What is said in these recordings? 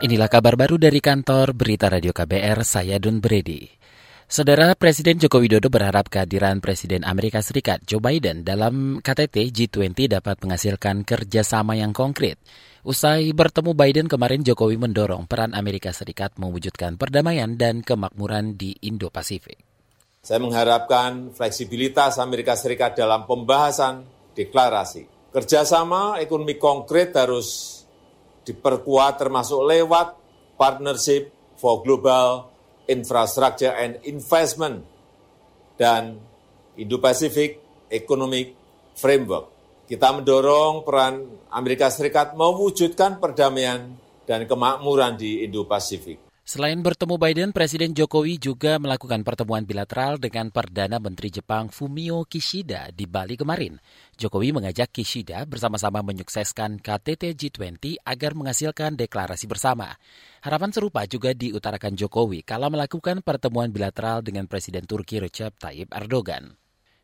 Inilah kabar baru dari kantor Berita Radio KBR, saya Dun Brady. Saudara Presiden Joko Widodo berharap kehadiran Presiden Amerika Serikat Joe Biden dalam KTT G20 dapat menghasilkan kerjasama yang konkret. Usai bertemu Biden kemarin, Jokowi mendorong peran Amerika Serikat mewujudkan perdamaian dan kemakmuran di Indo-Pasifik. Saya mengharapkan fleksibilitas Amerika Serikat dalam pembahasan deklarasi. Kerjasama ekonomi konkret harus diperkuat termasuk lewat Partnership for Global Infrastructure and Investment dan Indo-Pacific Economic Framework. Kita mendorong peran Amerika Serikat mewujudkan perdamaian dan kemakmuran di Indo-Pasifik. Selain bertemu Biden, Presiden Jokowi juga melakukan pertemuan bilateral dengan Perdana Menteri Jepang Fumio Kishida di Bali kemarin. Jokowi mengajak Kishida bersama-sama menyukseskan KTT G20 agar menghasilkan deklarasi bersama. Harapan serupa juga diutarakan Jokowi kala melakukan pertemuan bilateral dengan Presiden Turki Recep Tayyip Erdogan.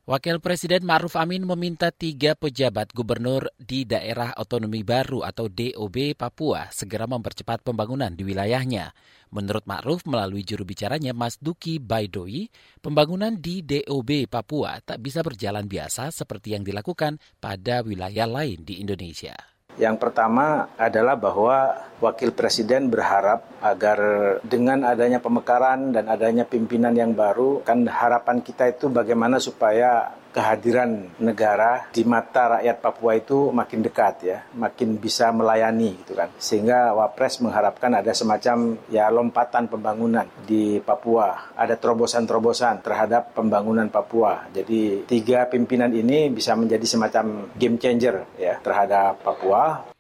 Wakil Presiden Ma'ruf Amin meminta tiga pejabat gubernur di daerah otonomi baru atau DOB Papua segera mempercepat pembangunan di wilayahnya. Menurut Ma'ruf melalui juru bicaranya Mas Duki Baidoi, pembangunan di DOB Papua tak bisa berjalan biasa seperti yang dilakukan pada wilayah lain di Indonesia. Yang pertama adalah bahwa Wakil Presiden berharap agar dengan adanya pemekaran dan adanya pimpinan yang baru, kan harapan kita itu bagaimana supaya kehadiran negara di mata rakyat Papua itu makin dekat ya, makin bisa melayani gitu kan. Sehingga Wapres mengharapkan ada semacam ya lompatan pembangunan di Papua, ada terobosan-terobosan terhadap pembangunan Papua. Jadi tiga pimpinan ini bisa menjadi semacam game changer ya terhadap Papua.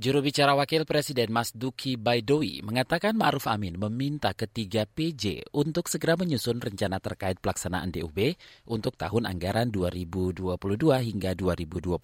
Juru bicara Wakil Presiden Mas Duki Baidowi mengatakan Ma'ruf Amin meminta ketiga PJ untuk segera menyusun rencana terkait pelaksanaan DUB untuk tahun anggaran 2022 hingga 2024.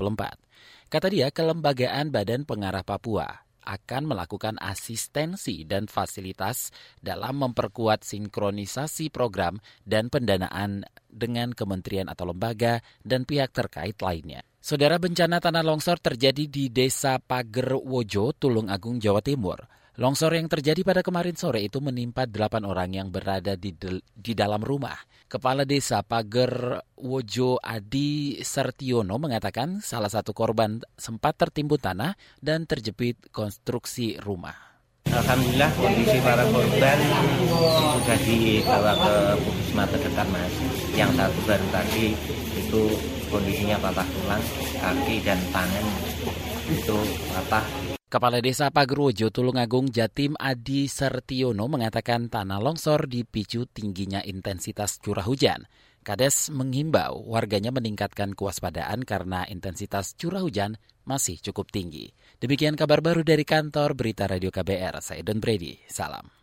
Kata dia, kelembagaan Badan Pengarah Papua akan melakukan asistensi dan fasilitas dalam memperkuat sinkronisasi program dan pendanaan dengan kementerian atau lembaga dan pihak terkait lainnya. Saudara bencana tanah longsor terjadi di Desa Pagerwojo, Tulung Agung, Jawa Timur. Longsor yang terjadi pada kemarin sore itu menimpa delapan orang yang berada di, di dalam rumah. Kepala Desa Pagerwojo Adi Sertiono mengatakan salah satu korban sempat tertimbun tanah dan terjepit konstruksi rumah. Alhamdulillah kondisi para korban sudah dibawa ke puskesmas terdekat mas. Yang satu baru tadi itu kondisinya patah tulang, kaki dan tangan itu patah. Kepala Desa Pagerwojo Tulungagung Jatim Adi Sertiono mengatakan tanah longsor dipicu tingginya intensitas curah hujan. Kades menghimbau warganya meningkatkan kewaspadaan karena intensitas curah hujan masih cukup tinggi. Demikian kabar baru dari kantor Berita Radio KBR. Saya Don Brady. Salam.